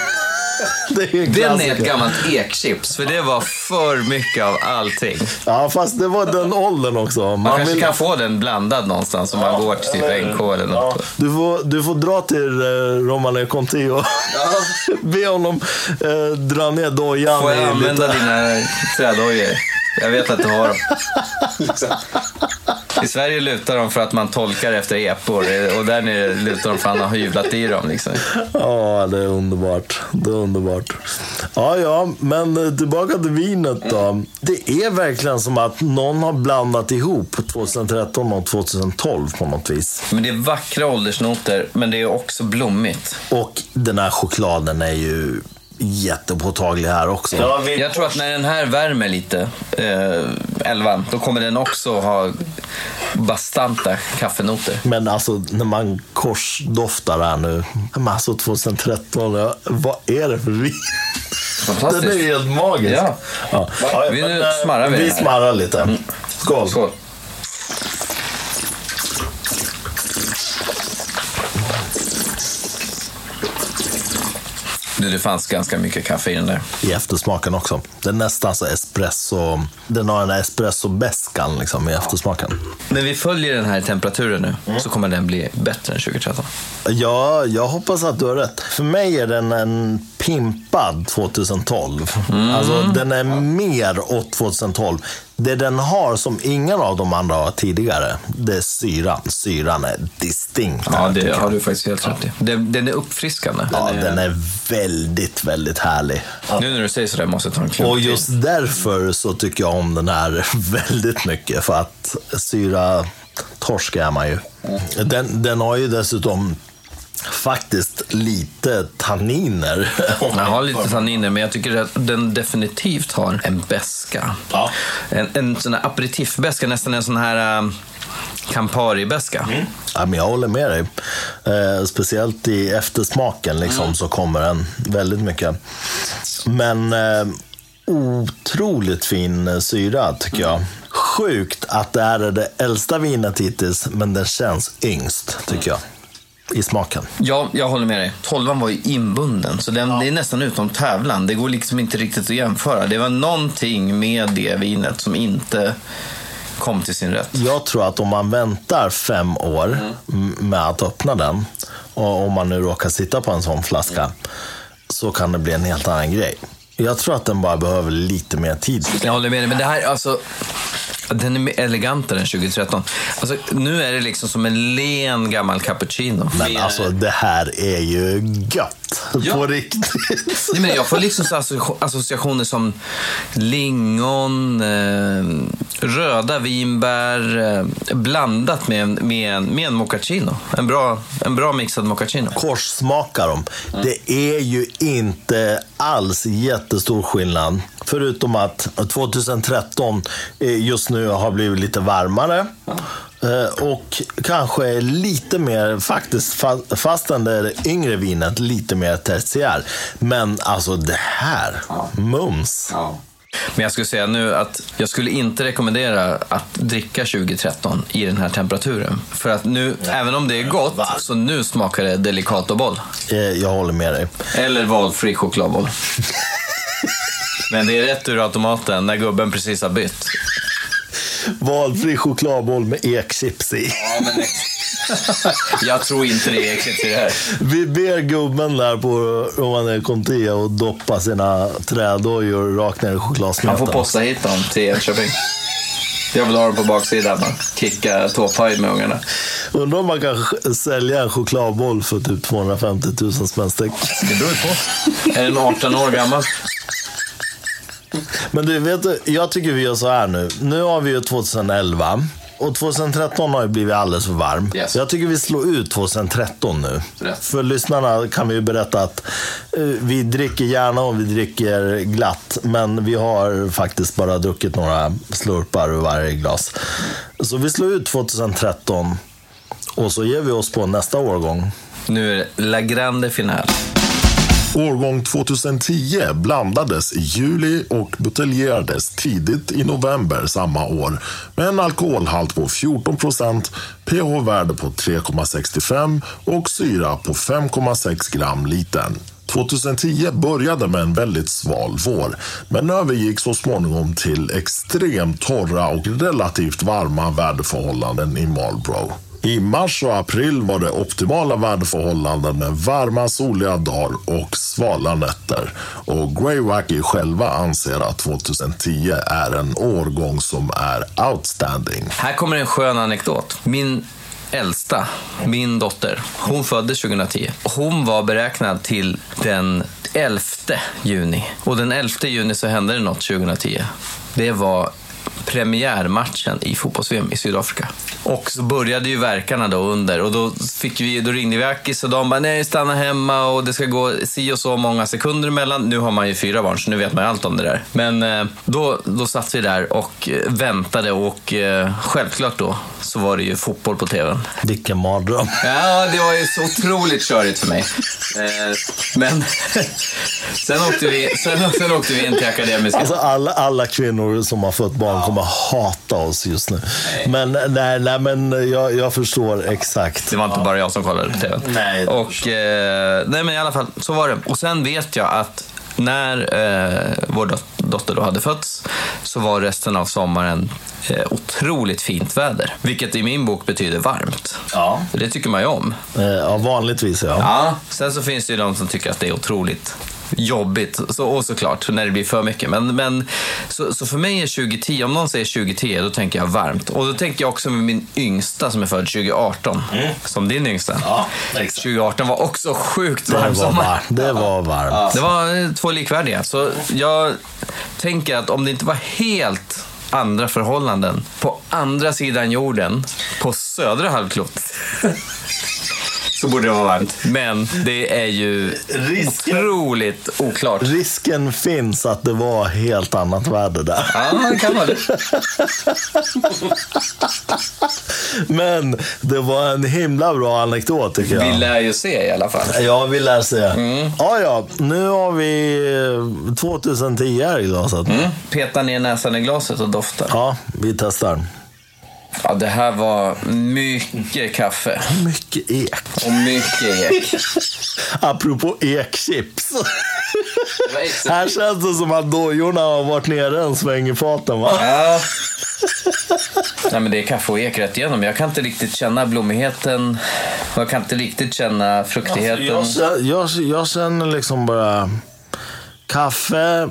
det är Den är ett gammalt ekchips, för det var för mycket av allting. Ja, fast det var den åldern också. Man, Man kanske vill- kan få den blandad någonstans om man går till typ NK eller Ja, något. du, får, du får dra till eh, Romane Conti och be honom eh, dra ner dojan Får jag använda lite... dina trädojor? Jag vet att du har dem. I Sverige lutar de för att man tolkar efter epor och där nere lutar de för att han har hyvlat i dem. Liksom. Ja, det är underbart. Det är underbart. Ja, ja, men eh, tillbaka till vinet då. Det är verkligen som att någon har blandat ihop 2013 och 2012 på något vis. Men det är vackra åldersnoter, men det är också blommigt. Och den här chokladen är ju jättepåtaglig här också. Jag tror att när den här värmer lite, eh, elvan, då kommer den också ha bastanta kaffenoter. Men alltså när man korsdoftar här nu. Men alltså 2013, ja, vad är det för vin? Fantastiskt. Den är helt magisk. Ja. Ja. Vi- nu eh, smarrar vi Vi smarrar lite. Skål. Skål. Det fanns ganska mycket kaffe i den där. i eftersmaken också. Den är nästan så espresso. Den har en espresso flaskan liksom, i eftersmaken. När vi följer den här temperaturen nu så kommer den bli bättre än 2013. Ja, jag hoppas att du har rätt. För mig är den en pimpad 2012. Alltså, den är mer åt 2012. Det den har som ingen av de andra har tidigare, det är syran. Syran är distinkt. Ja, det jag. har du faktiskt helt rätt i. Den, den är uppfriskande. Ja, den är väldigt, väldigt härlig. Nu när du säger sådär måste jag ta en klunk Och till. just därför så tycker jag om den här väldigt mycket. För att syra torsk är man ju. Den, den har ju dessutom faktiskt lite tanniner. Den har lite tanniner, men jag tycker att den definitivt har en beska. Ja. En, en sån här aperitifbeska, nästan en sån här um, Campari-beska. Ja, men jag håller med dig. Eh, speciellt i eftersmaken liksom, så kommer den väldigt mycket. Men eh, otroligt fin eh, syra tycker jag. Sjukt att det är det äldsta vinet hittills, men den känns yngst tycker jag. I smaken. Ja, jag håller med dig. Tolvan var ju inbunden, så den, det är nästan utom tävlan. Det går liksom inte riktigt att jämföra. Det var någonting med det vinet som inte kom till sin rätt. Jag tror att om man väntar fem år m- med att öppna den, och om man nu råkar sitta på en sån flaska, så kan det bli en helt annan grej. Jag tror att den bara behöver lite mer tid. Jag håller med dig, men det här, alltså... Den är elegantare än 2013. Alltså, nu är det liksom som en len gammal cappuccino. Men alltså det här är ju gött. Ja. På riktigt. Nej, men jag får liksom associationer som lingon, eh, röda vinbär eh, blandat med, en- med, en- med en mochaccino. En bra, en bra mixad mochaccino. Korssmakar dem. Det är ju inte alls jättestor skillnad. Förutom att 2013 eh, just nu har blivit lite varmare. Eh, Och kanske lite mer, faktiskt, fa- fastän det är det yngre vinet, lite mer tertiär. Men alltså det här, mums. Men jag skulle säga nu att jag skulle inte rekommendera att dricka 2013 i den här temperaturen. För att nu, även om det är gott, så nu smakar det Delicatoboll. Eh, Jag håller med dig. Eller valfri chokladboll. Men det är rätt ur automaten när gubben precis har bytt. Valfri chokladboll med ekchips i. Jag tror inte det är äckligt i det här. Vi ber gubben där på Romane Conti och doppa sina trädojor rakt ner i Han chokladsmeten. får posta hit dem till Enköping. Jag vill ha dem på baksidan och kicka tåpaj med ungarna. Undrar om man kan sälja en chokladboll för typ 250 000 spänn styck. Det beror på. Är den 18 år gammal? Men du, vet du, jag tycker vi gör så här nu. Nu har vi ju 2011. Och 2013 har ju blivit alldeles för varm. Yes. Jag tycker vi slår ut 2013 nu. Rätt. För lyssnarna kan vi ju berätta att eh, vi dricker gärna och vi dricker glatt. Men vi har faktiskt bara druckit några slurpar ur varje glas. Så vi slår ut 2013 och så ger vi oss på nästa årgång. Nu är det La Grande Finale. Årgång 2010 blandades i juli och buteljerades tidigt i november samma år med en alkoholhalt på 14 procent, pH-värde på 3,65 och syra på 5,6 gram litern. 2010 började med en väldigt sval vår, men övergick så småningom till extremt torra och relativt varma väderförhållanden i Marlborough. I mars och april var det optimala väderförhållanden med varma soliga dagar och svala nätter. Och Greywacky själva anser att 2010 är en årgång som är outstanding. Här kommer en skön anekdot. Min äldsta, min dotter, hon föddes 2010. Hon var beräknad till den 11 juni. Och den 11 juni så hände det något 2010. Det var premiärmatchen i fotbolls-VM i Sydafrika. Och så började ju verkarna då under och då, fick vi, då ringde vi Akis och de bara nej, stanna hemma och det ska gå si och så många sekunder emellan. Nu har man ju fyra barn så nu vet man ju allt om det där. Men eh, då, då satt vi där och eh, väntade och eh, självklart då så var det ju fotboll på tvn. Vilken mardröm. Ja, det var ju så otroligt körigt för mig. Men sen åkte, vi, sen, sen åkte vi in till Akademiska. Alltså alla, alla kvinnor som har fött barn kommer hata oss just nu. Men, nej, nej, men jag, jag förstår exakt. Det var inte bara jag som kollade på TV. Nej, och, eh, nej men i alla fall, så var det. Och sen vet jag att när eh, vår dot- dotter då hade fötts så var resten av sommaren eh, otroligt fint väder. Vilket i min bok betyder varmt. Ja. Det tycker man ju om. Eh, ja, vanligtvis ja. Ja, sen så finns det ju de som tycker att det är otroligt jobbigt. Så, och såklart, när det blir för mycket. Men, men, så, så för mig är 2010, om någon säger 2010, då tänker jag varmt. Och då tänker jag också med min yngsta som är född 2018. Som din yngsta. Ja, exakt. 2018 var också sjukt Det varm var sommar. Det var varmt. Det var eh, två likvärdiga. Så jag tänker att om det inte var helt andra förhållanden på andra sidan jorden, på södra halvklotet, så borde det vara varmt. Men det är ju Risken- otroligt oklart. Risken finns att det var helt annat väder där. Ja, det kan vara det. Men det var en himla bra anekdot tycker jag. Vi lär ju se i alla fall. Ja, vi lär se. Ja, ja. Nu har vi eh, 2010 här i glaset. Peta ner näsan i glaset och dofta. Ja, vi testar. Ja, det här var mycket kaffe Mycket ek. och mycket ek. Apropå ekchips. Här känns det som att dojorna har varit nere en sväng i faten va? Ja. Nej, men det är kaffe och ek rätt igenom. Jag kan inte riktigt känna blommigheten. Jag kan inte riktigt känna fruktigheten. Jag, känner- jag, jag känner liksom bara kaffe,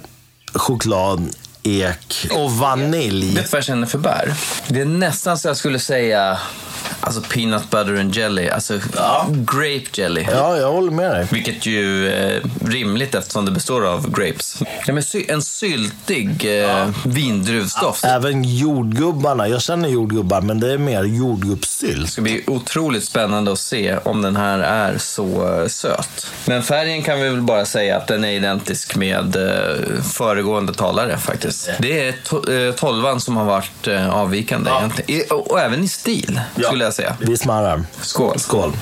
choklad, ek och vanilj. Vet du vad jag känner för bär? Det är nästan så jag skulle säga alltså peanut butter and jelly. Alltså grape jelly. Ja, jag håller med dig. Vilket ju är rimligt eftersom det består av grapes. Ja, men en syltig eh, vindruvsdoft. Även jordgubbarna. Jag känner jordgubbar, men det är mer jordgubbssylt. Det ska bli otroligt spännande att se om den här är så eh, söt. Men färgen kan vi väl bara säga att den är identisk med eh, föregående talare faktiskt. Det är to- eh, tolvan som har varit eh, avvikande egentligen. I, och, och även i stil, skulle jag säga. Vi smarrar. Skål. Skål.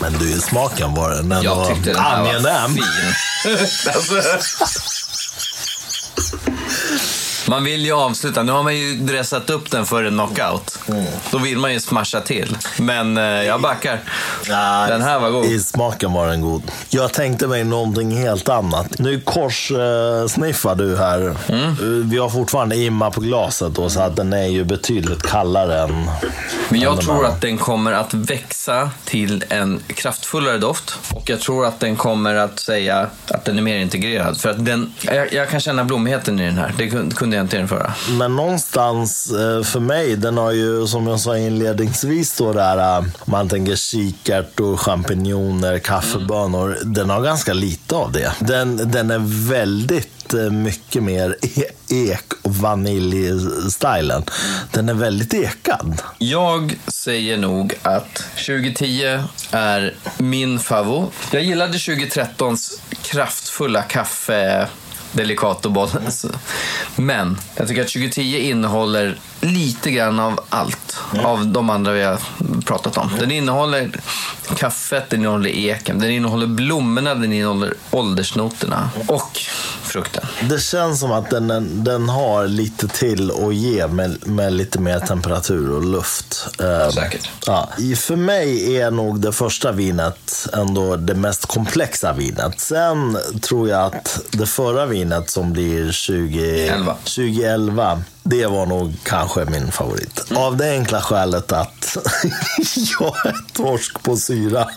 Men du, smaken var den ändå Jag tyckte den här var fin. alltså. Man vill ju avsluta. Nu har man ju dressat upp den för en knockout. Då vill man ju smasha till. Men eh, jag backar. Den här var god. I smaken var den god. Jag tänkte mig någonting helt annat. Nu korssniffar du här. Mm. Vi har fortfarande imma på glaset då, så att den är ju betydligt kallare än... Men jag än tror att den kommer att växa till en kraftfullare doft. Och jag tror att den kommer att säga att den är mer integrerad. För att den, jag, jag kan känna blommigheten i den här. Det kun- kunde jag inte införa. Men någonstans eh, för mig, den har ju som jag sa inledningsvis då där, eh, man tänker kikärtor, champinjoner, kaffebönor. Den har ganska lite av det. Den, den är väldigt eh, mycket mer e- ek och vanilj-stylen. Den är väldigt ekad. Jag säger nog att 2010 är min favorit. Jag gillade 2013s kraftfulla kaffe Delicato Men jag tycker att 2010 innehåller lite grann av allt av de andra vi har pratat om. Den innehåller kaffet, den innehåller eken, den innehåller blommorna, den innehåller åldersnoterna och frukten. Det känns som att den, den har lite till att ge med, med lite mer temperatur och luft. Eh, Säkert. Ja. För mig är nog det första vinet ändå det mest komplexa vinet. Sen tror jag att det förra vinet som blir 20, Elva. 2011, det var nog kanske min favorit. Av det enkla skälet att jag är torsk på syra.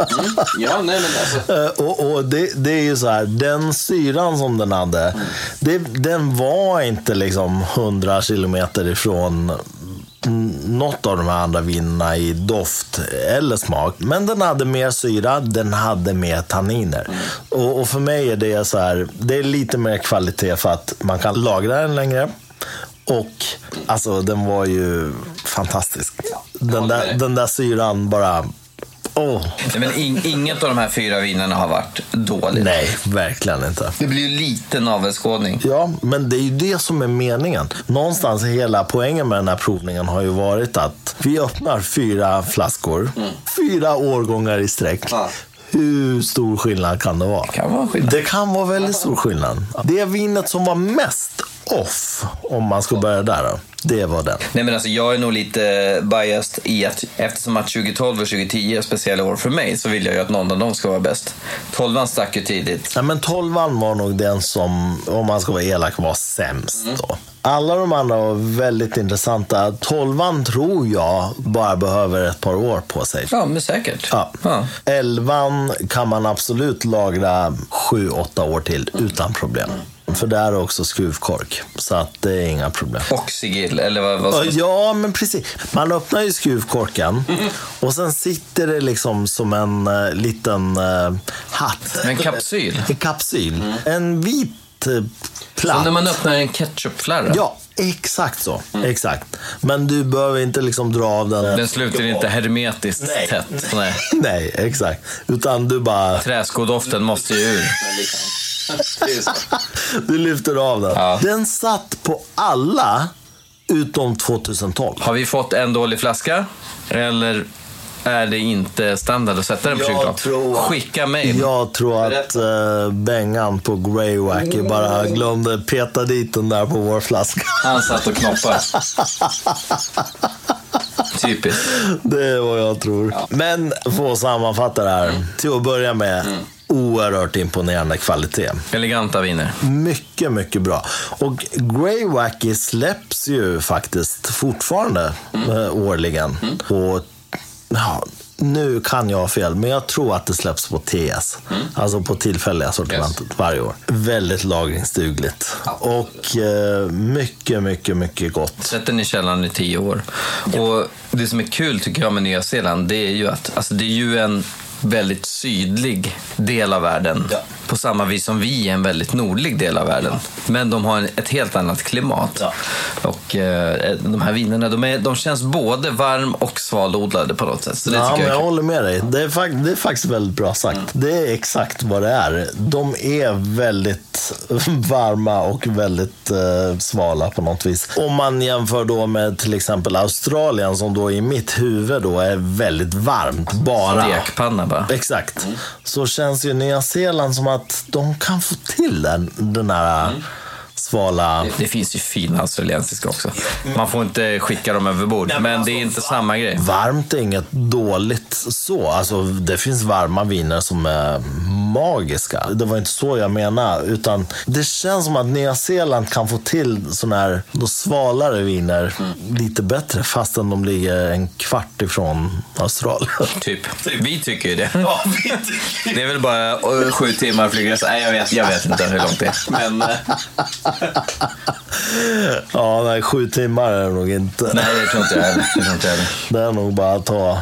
Ja, nej men alltså. Eh, och och det, det är ju så här, den syran som den hade, det, den var inte liksom 100 kilometer ifrån något av de här andra vinerna i doft eller smak. Men den hade mer syra, den hade mer tanniner. Och, och för mig är det så här, det är lite mer kvalitet för att man kan lagra den längre. Och alltså den var ju fantastisk. Den där, den där syran bara. Nej, men in, inget av de här fyra vinerna har varit dåligt. Nej, verkligen inte. Det blir ju lite navelskådning. Ja, men det är ju det som är meningen. Någonstans hela poängen med den här provningen har ju varit att vi öppnar fyra flaskor, fyra årgångar i sträck. Ja. Hur stor skillnad kan det vara? Kan vara skillnad. Det kan vara väldigt stor skillnad. Det vinet som var mest off, om man ska börja där då. Det var den. Nej men alltså jag är nog lite biased i att eftersom att 2012 och 2010 är speciella år för mig så vill jag ju att någon av dem ska vara bäst. 12 stack ju tidigt. Ja, men tolvan var nog den som, om man ska vara elak, var sämst. Då. Alla de andra var väldigt intressanta. Tolvan tror jag bara behöver ett par år på sig. Ja, men säkert. Ja. Ja. Elvan kan man absolut lagra sju, åtta år till utan problem. För där är också skruvkork, så att det är inga problem. Och sigill, eller vad, vad? Ja, men precis. Man öppnar ju skruvkorken och sen sitter det liksom som en uh, liten uh, hatt. En kapsyl. En kapsyl. En vit uh, Som platt. när man öppnar en ketchupflarra. Ja, exakt så. Exakt. Men du behöver inte liksom dra av den. Den sluter inte hermetiskt Nej. tätt. Nej. Nej, exakt. Utan du bara... Träskodoften måste ju ur. Du lyfter av den. Ja. Den satt på alla utom 2012. Har vi fått en dålig flaska? Eller är det inte standard att sätta den på Jag tror- Skicka mejl. Jag tror att uh, Bengan på Greywacky bara glömde peta dit den där på vår flaska. Han satt och knoppade. Typiskt. Det är vad jag tror. Men för att sammanfatta det här. Till att börja med, oerhört imponerande kvalitet. Eleganta viner. Mycket, mycket bra. Och Greywacky släpps ju faktiskt fortfarande eh, årligen. Och, ja, nu kan jag ha fel, men jag tror att det släpps på TS. Alltså på tillfälliga sortimentet varje år. Väldigt lagringsdugligt. Och eh, mycket, mycket, mycket gott. Sätt den i källaren i tio år. Och det som är kul tycker jag med Nya Zeeland, det är ju att alltså, det är ju en väldigt sydlig del av världen. Ja. På samma vis som vi är en väldigt nordlig del av världen. Men de har ett helt annat klimat. Ja. Och eh, de här vinerna, de, är, de känns både varm och svalodlade på något sätt. Så det Ja, men jag jag håller med dig. Det är, det är faktiskt väldigt bra sagt. Det är exakt vad det är. De är väldigt varma och väldigt eh, svala på något vis. Om man jämför då med till exempel Australien som då i mitt huvud då är väldigt varmt. Bara. Stekpanna bara. Exakt. Så känns ju Nya Zeeland som att de kan få till den, den här svala... Det finns ju fina australiensiska också. Man får inte skicka dem över bord, men det är inte samma grej. Varmt är inget dåligt så. Alltså, det finns varma viner som är magiska. Det var inte så jag menade. Utan det känns som att Nya Zeeland kan få till såna här då svalare viner lite bättre fastän de ligger en kvart ifrån Australien. Typ. Vi tycker ju det. Det är väl bara sju timmar flygresa. Nej, jag vet, jag vet inte hur långt det är. Men eh, ja, nej, sju timmar är det nog inte. nej. Det tror inte jag heller. Det är nog bara att ta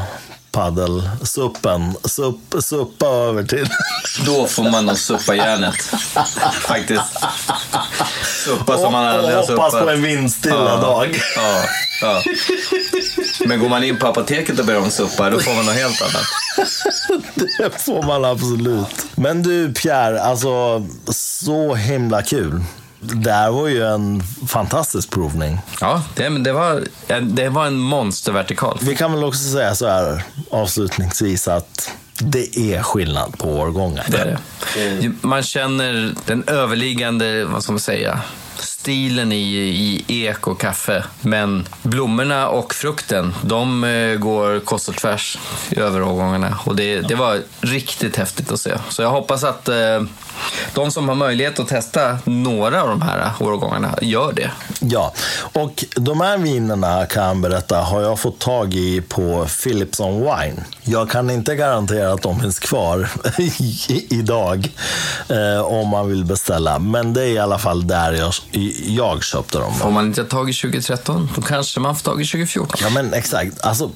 paddelsuppen, supp, suppa över till. Då får man nog suppa järnet. Faktiskt. Suppa som man aldrig har och hoppas suppat. på en vindstilla Ja. dag. Ja, ja. Men går man in på apoteket och ber om suppa, då får man något helt annat. Det får man absolut. Men du Pierre, alltså så himla kul. Det här var ju en fantastisk provning. Ja, det, det, var, det var en monstervertikal. Vi kan väl också säga så här avslutningsvis att det är skillnad på årgångar. Det är det. Man känner den överliggande, vad ska man säga, stilen i, i ek och kaffe. Men blommorna och frukten, de eh, går kors och tvärs över årgångarna. Och det, det var riktigt häftigt att se. Så jag hoppas att eh, de som har möjlighet att testa några av de här årgångarna gör det. Ja, och de här vinerna kan jag berätta har jag fått tag i på Philips on Wine. Jag kan inte garantera att de finns kvar idag eh, om man vill beställa. Men det är i alla fall där jag, jag köpte dem. Får man inte tag i 2013, då kanske man får tag i 2014. Ja, men exakt. Alltså,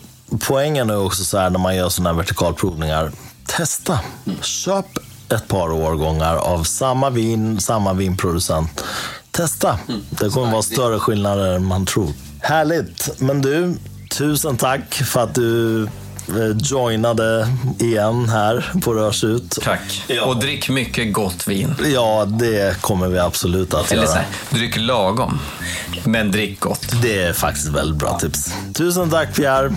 poängen är också så här när man gör sådana här vertikalprovningar. Testa. Köp ett par årgångar av samma vin, samma vinproducent. Testa. Det kommer vara större skillnader än man tror. Härligt. Men du, tusen tack för att du joinade igen här på Rörsut. Tack. Ja. Och drick mycket gott vin. Ja, det kommer vi absolut att Eller så göra. här, dryck lagom, men drick gott. Det är faktiskt väldigt bra tips. Tusen tack Pierre.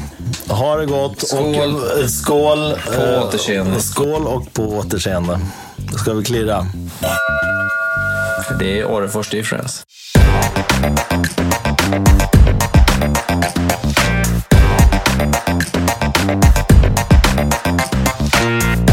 Ha det gott. Skål. Och, eh, skål. På Eh, återseende. Skål och på återseende. Ska vi klirra? Det är Orrefors Difference. Thank you.